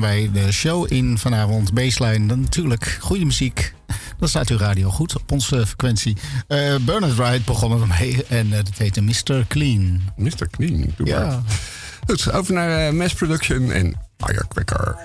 gaan wij de show in vanavond. Baseline, dan natuurlijk goede muziek. Dan staat uw radio goed op onze frequentie. Uh, Bernard Wright begonnen we mee en uh, dat heette Mr. Clean. Mr. Clean, doe Ja. maar. Goed, over naar eh, Mass Production en Firecracker.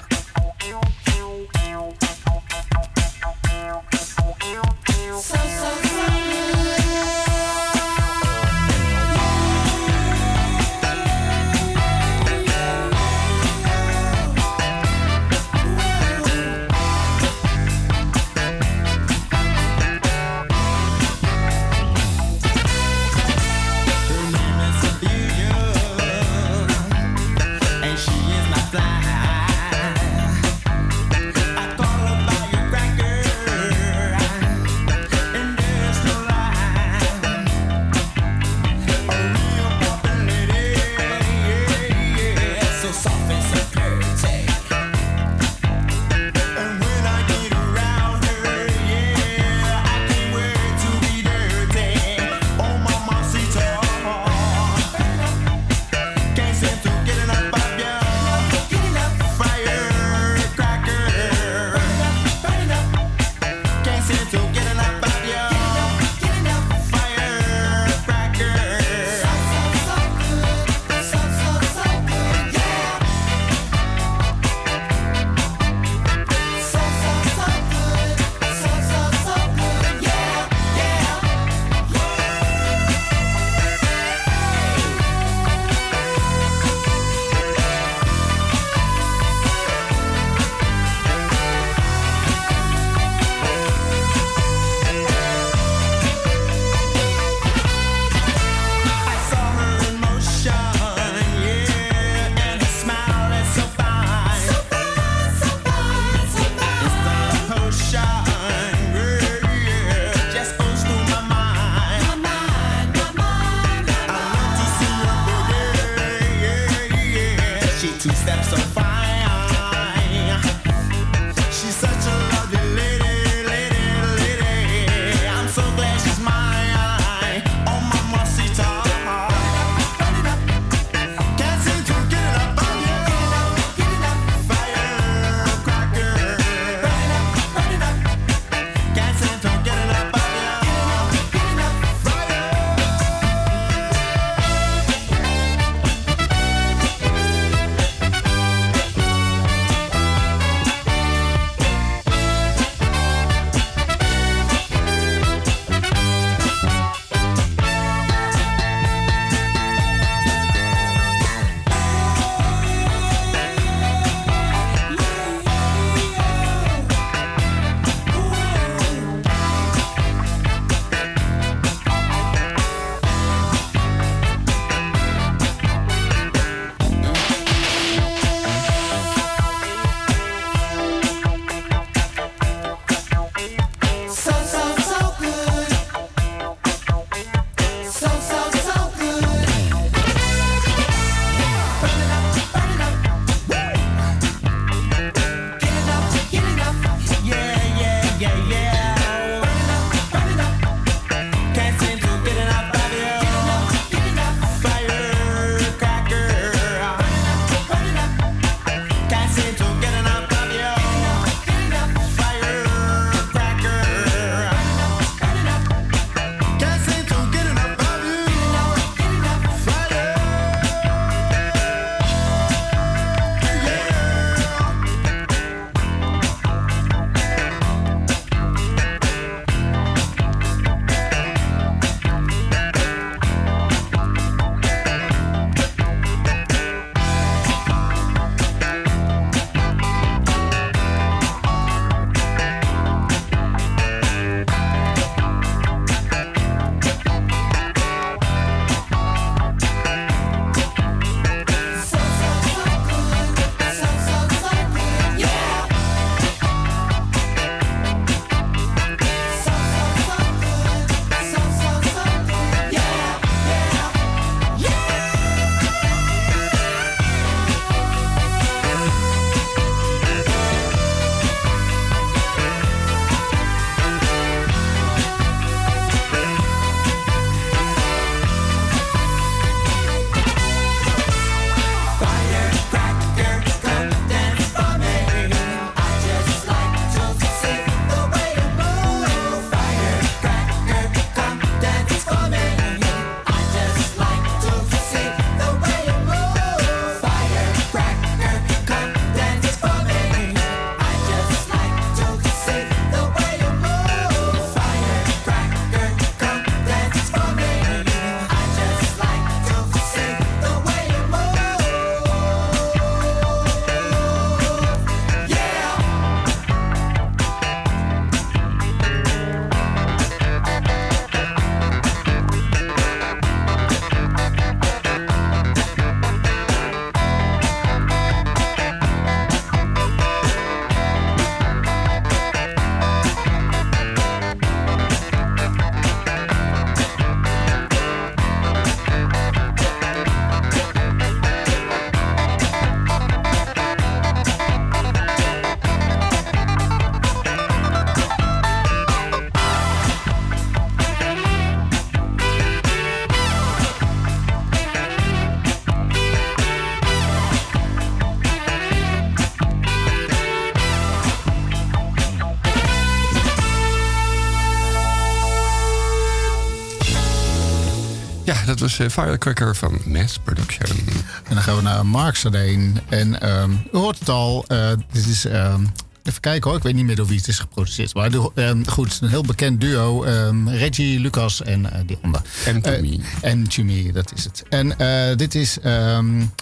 Was uh, Firecracker van Mass Production. En dan gaan we naar Mark Sardijn. En um, u hoort het al, uh, dit is... Um, even kijken hoor, ik weet niet meer door wie het is geproduceerd. Maar de, um, goed, een heel bekend duo. Reggie, Lucas en uh, die ander. En Me. En Me, dat is het. En dit is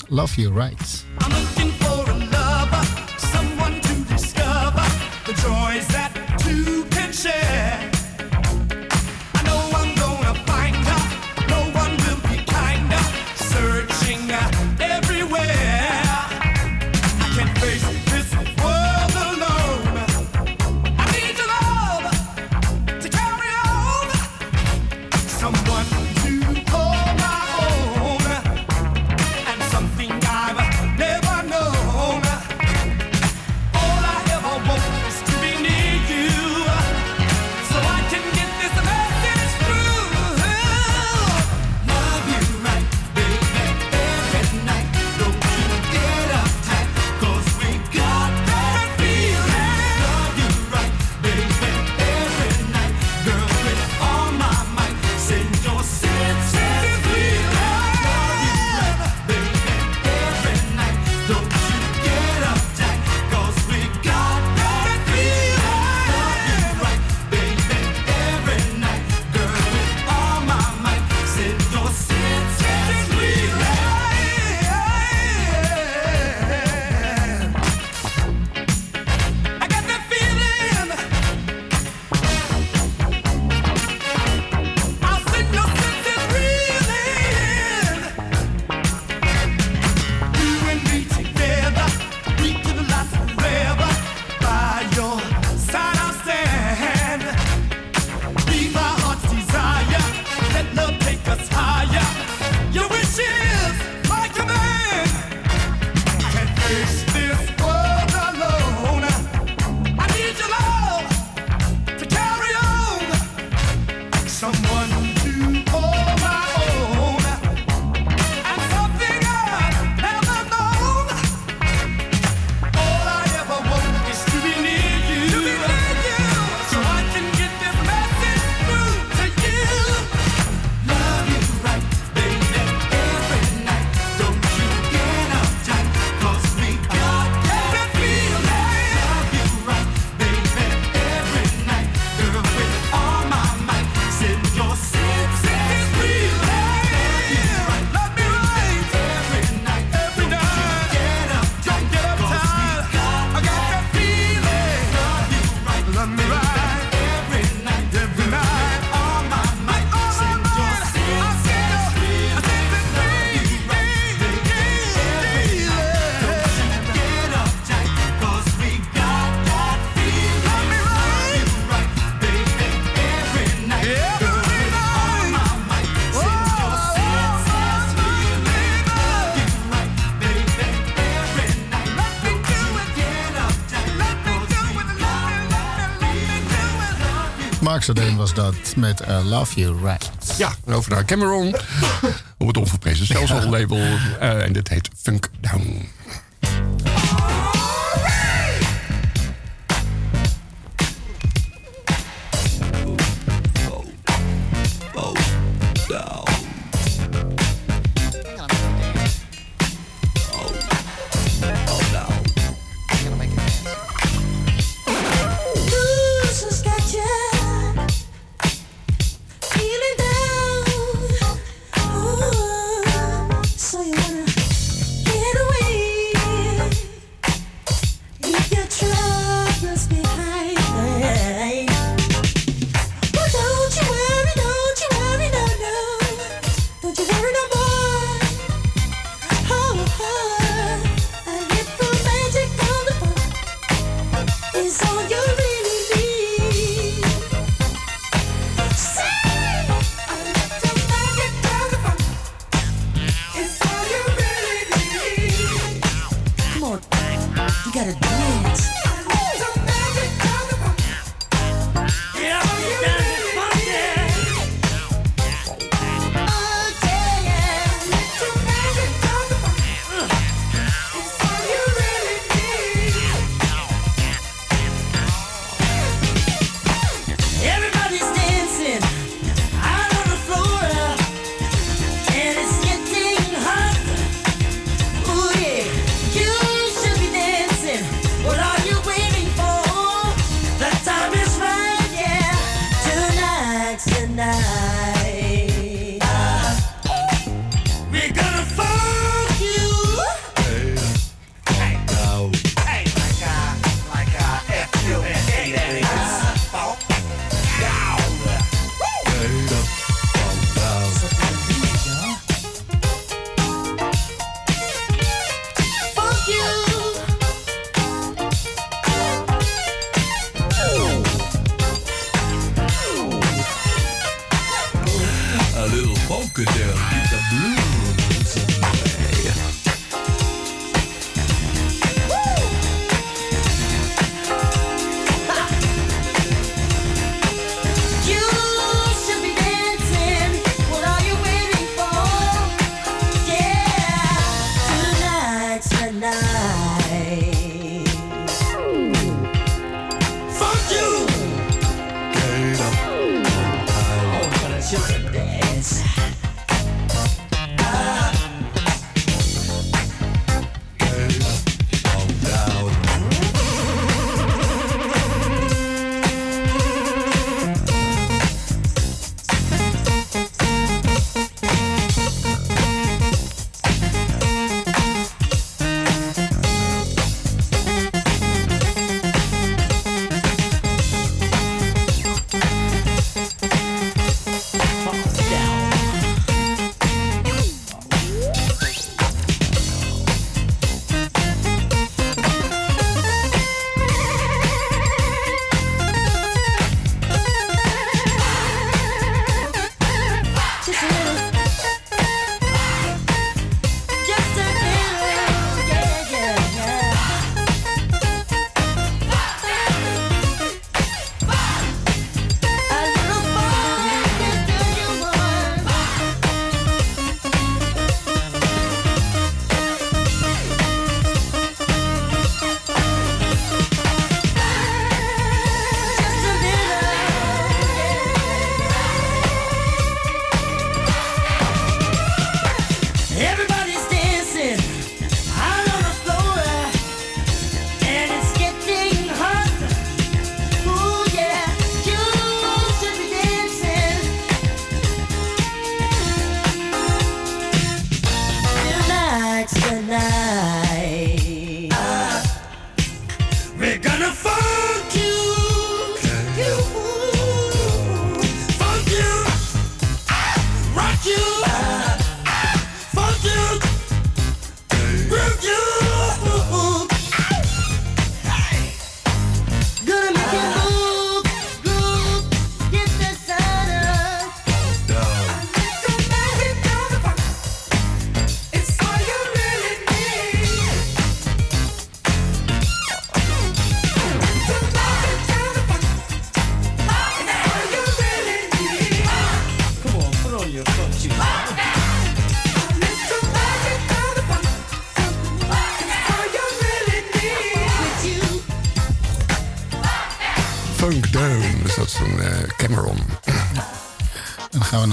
Love You Right. Mark was dat met uh, Love You Right. Ja, over naar Cameron. op het onverprezen Celsius label. Uh, en dit heet Funk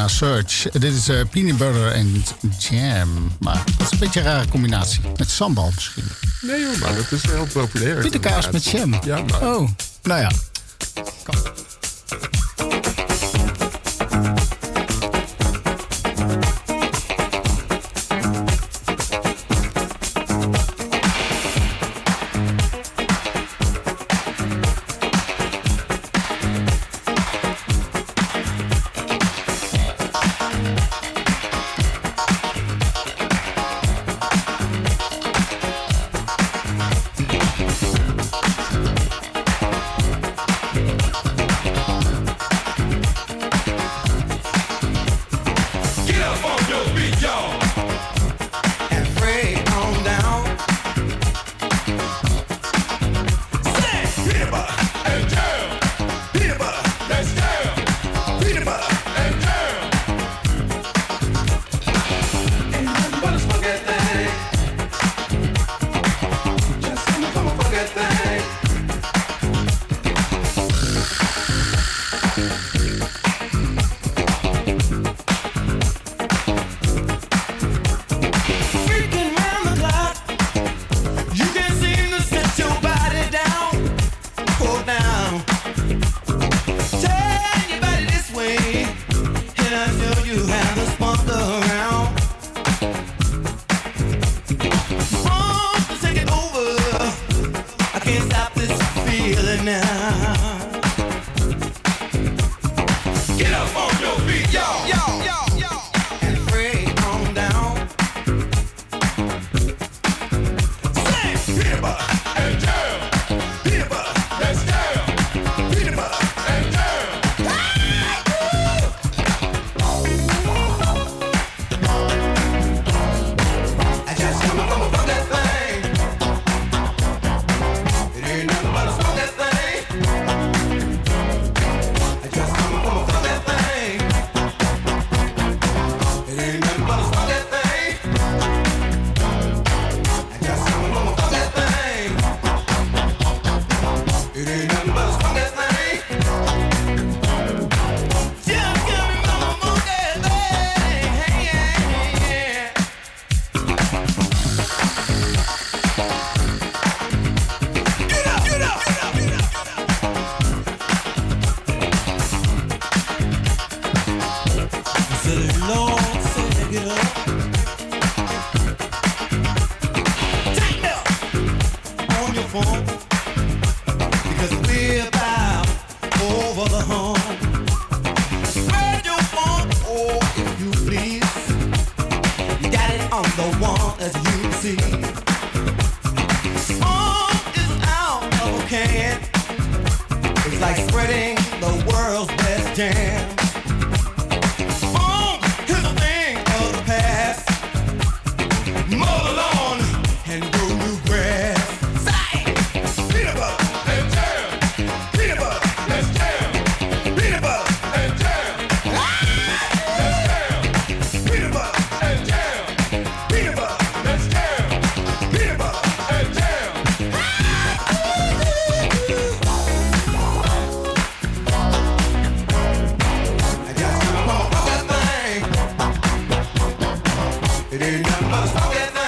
Search. Dit is eh, peanut butter en jam. Maar dat is een beetje een rare combinatie. Met sambal misschien. Nee hoor, maar dat is heel populair. Pieterkaas met jam. Ja, maar. Oh, nou ja. Getting up,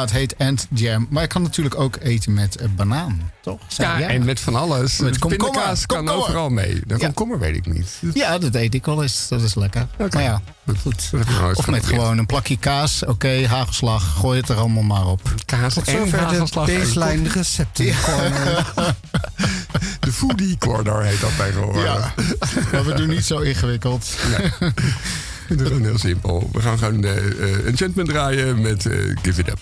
het heet and jam. Maar je kan natuurlijk ook eten met uh, banaan, toch? Ja, en met van alles. Met komkommer. kan overal mee. De komkommer weet ik niet. Ja, dat eet ik al eens. Dat is lekker. Maar ja, goed. Of met gewoon een plakje kaas. Oké, okay, hagelslag. Gooi het er allemaal maar op. Kaas Tot en hagelslag. de baseline recepten. De foodie corner heet dat bijvoorbeeld. Ja, maar we doen niet zo ingewikkeld. Nee. We doen heel simpel. We gaan gewoon uh, een enchantment draaien met Give It Up.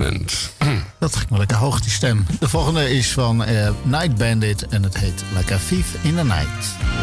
Dat ging wel lekker hoog, die stem. De volgende is van eh, Night Bandit en het heet. Like a thief in the night.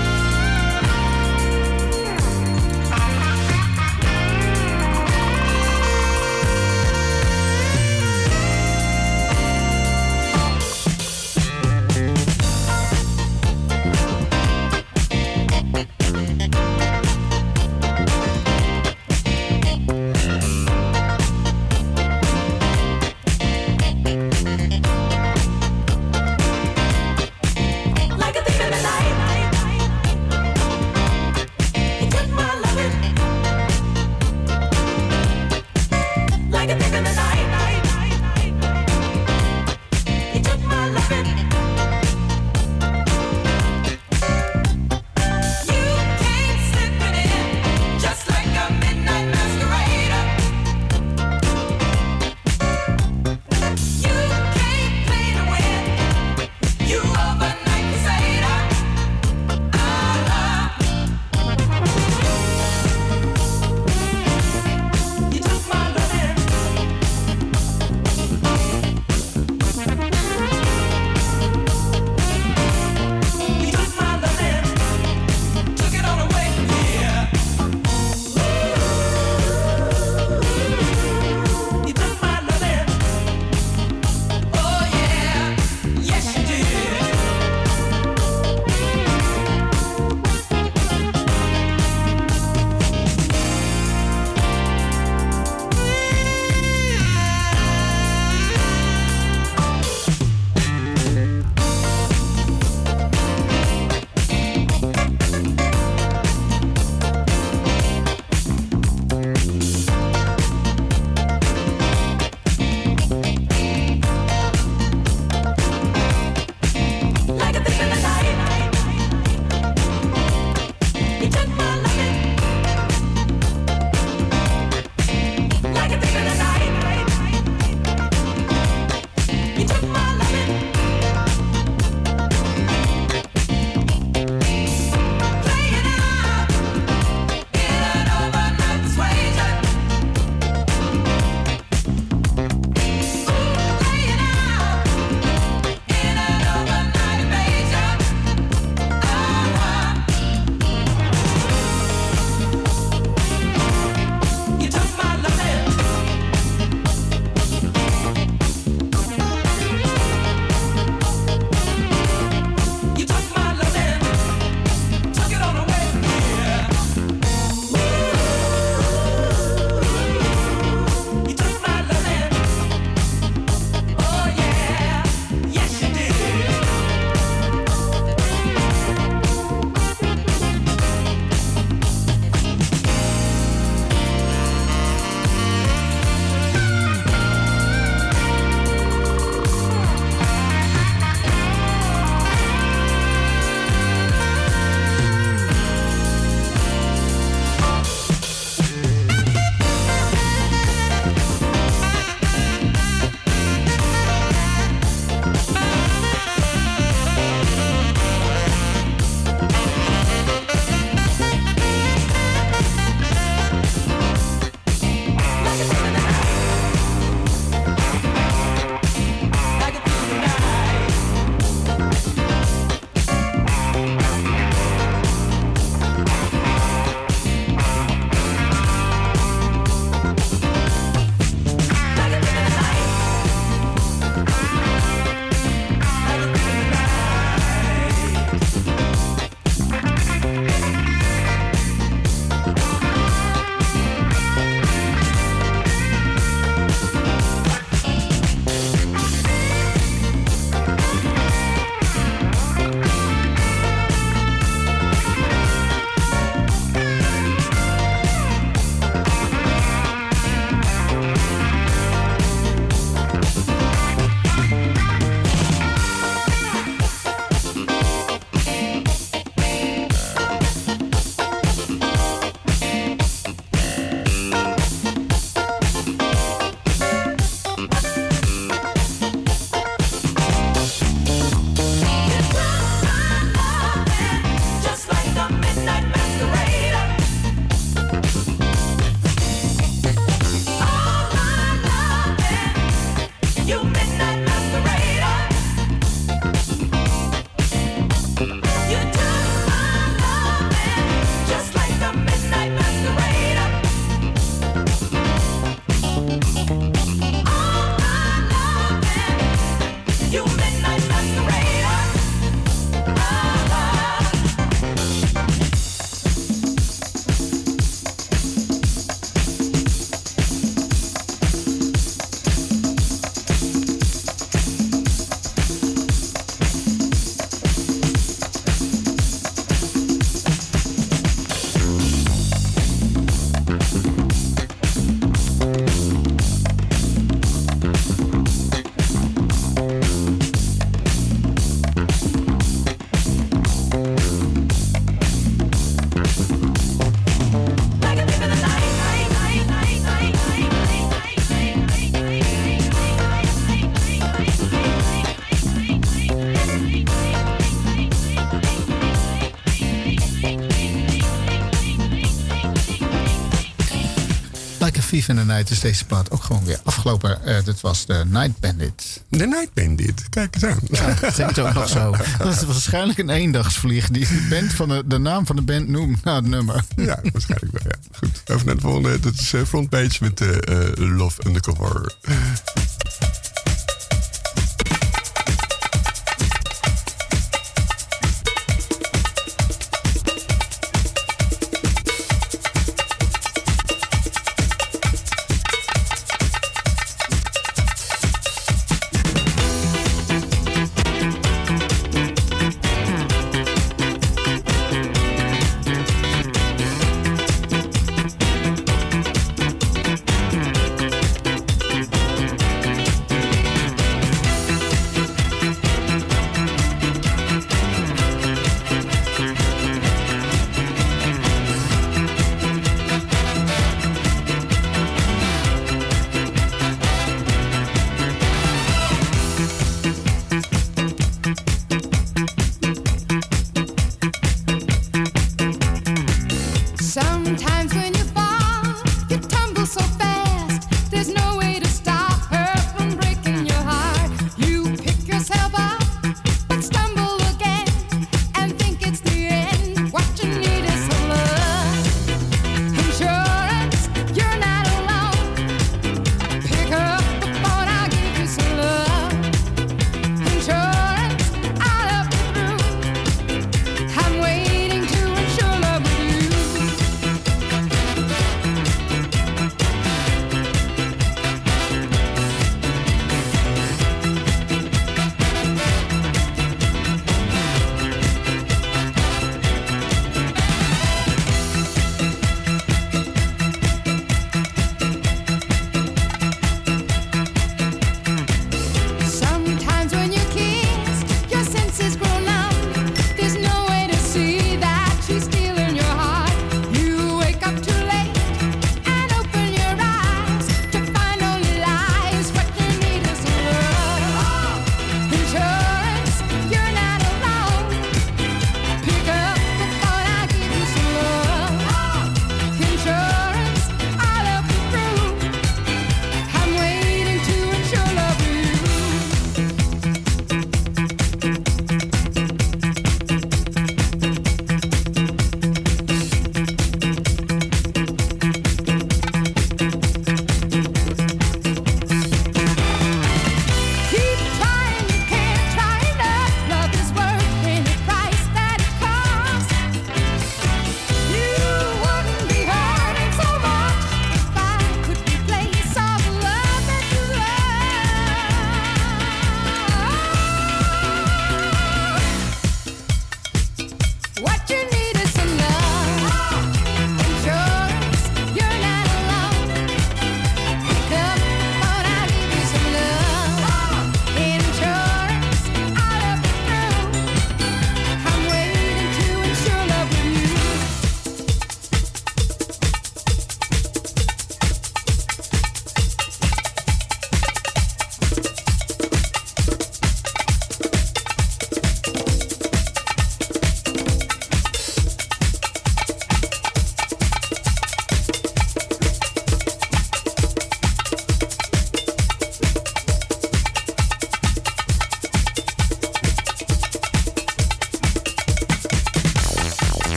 Vive in the Night is deze plaat ook gewoon weer afgelopen. Dit was de Night Bandit. De Night Bandit. Kijk eens aan. Ja, dat klinkt ook nog zo. Dat is waarschijnlijk een eendagsvlieg die de, band van de, de naam van de band noemt na het nummer. Ja, waarschijnlijk wel. Ja. Goed, even naar de volgende. Dat is eh, frontpage met eh, Love Undercover.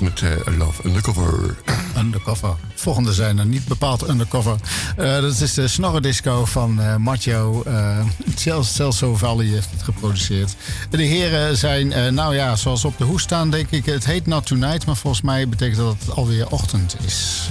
Met eh, Love Undercover. Undercover. Volgende zijn er niet bepaald undercover. Eh, dat is de Snorredisco van uh, Macho. uh, Celso Valley heeft het geproduceerd. De heren zijn, eh, nou ja, zoals op de hoes staan, denk ik. Het heet Not Tonight, maar volgens mij betekent dat het alweer ochtend is.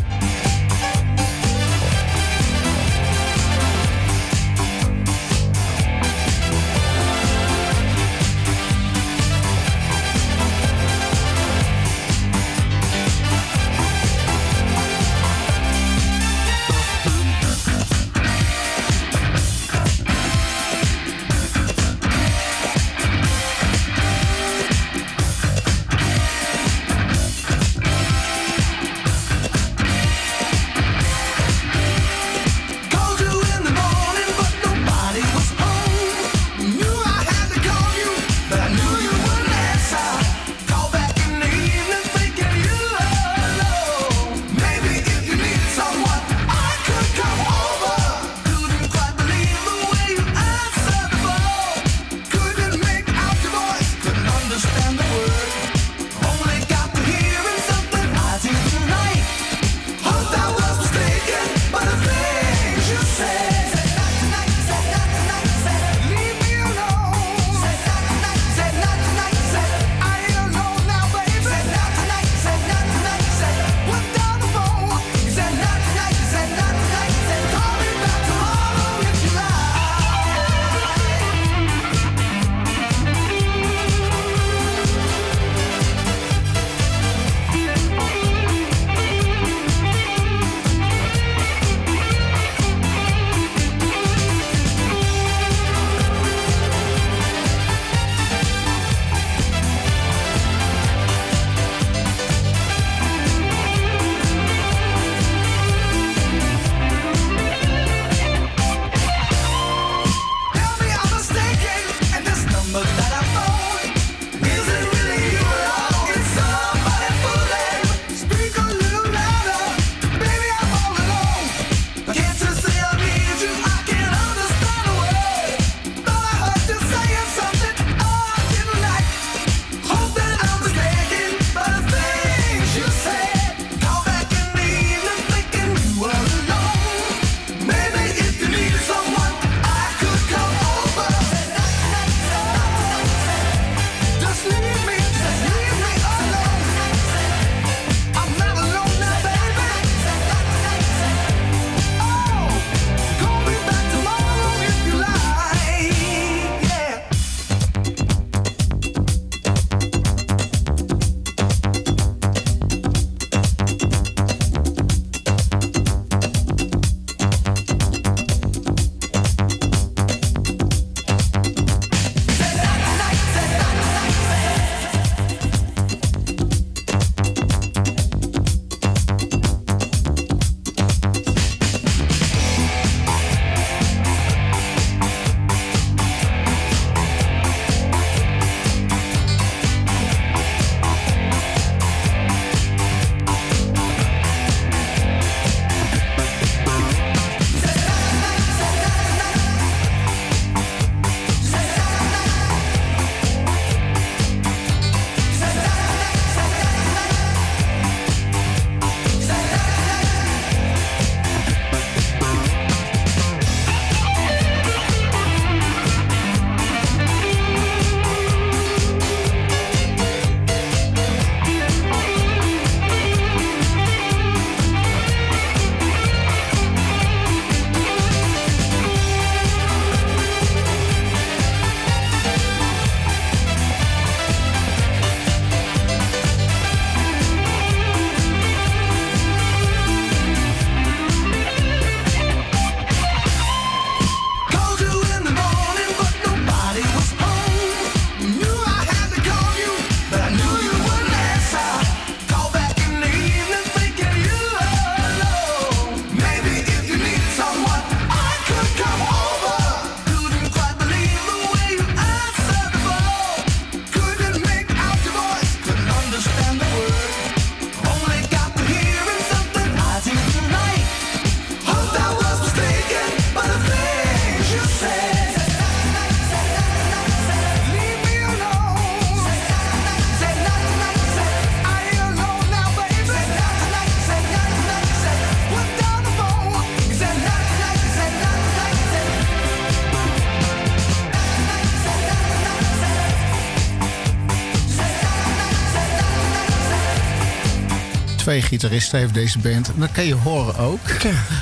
Twee gitaristen heeft deze band. En dat kan je horen ook.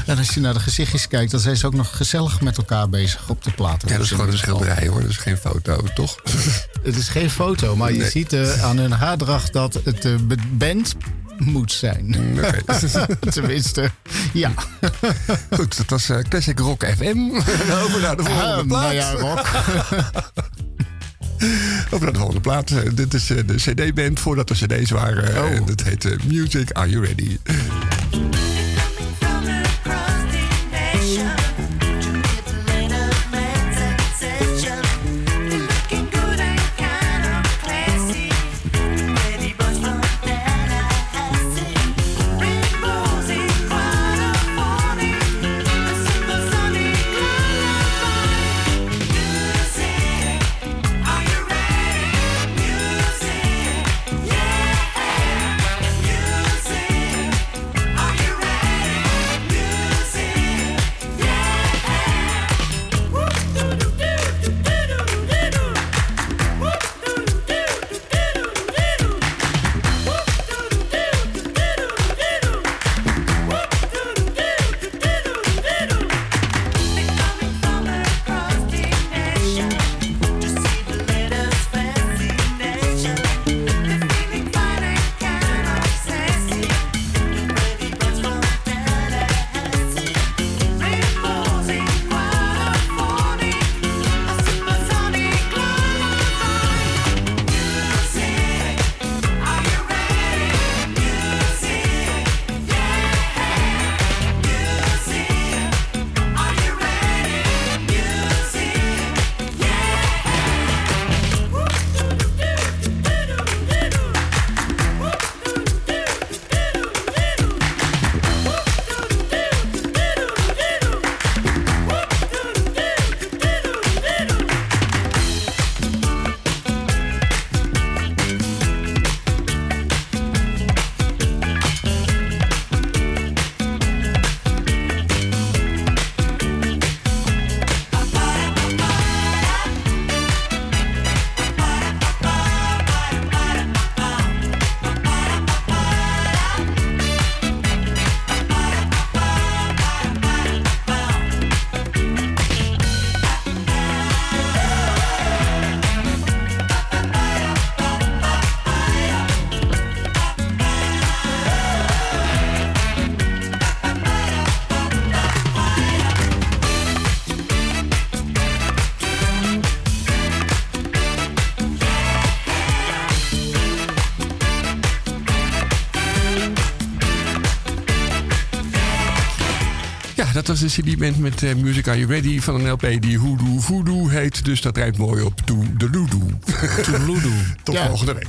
En als je naar de gezichtjes kijkt, dan zijn ze ook nog gezellig met elkaar bezig op de platen. Ja, dat is gewoon een Dus ieder geval. schilderij hoor. Dat is geen foto, toch? Het is geen foto, maar je ziet eh, aan hun haardracht dat het de band moet zijn. Oké. Tenminste, ja. Goed, dat was eh, Classic Rock FM. Over naar de volgende Ah, plaat. nou ja, rock. Over naar de volgende plaat. Eh, dit is eh, de CD-band voordat er CD's waren. Oh. En dat heet eh, Music Are You Ready? Was de CD-band met eh, Music Are You Ready van een LP die Hoodoo Voodoo heet. Dus dat rijdt mooi op Toe de Loedoe. Toedeloedoe. Tot Ja. volgende week.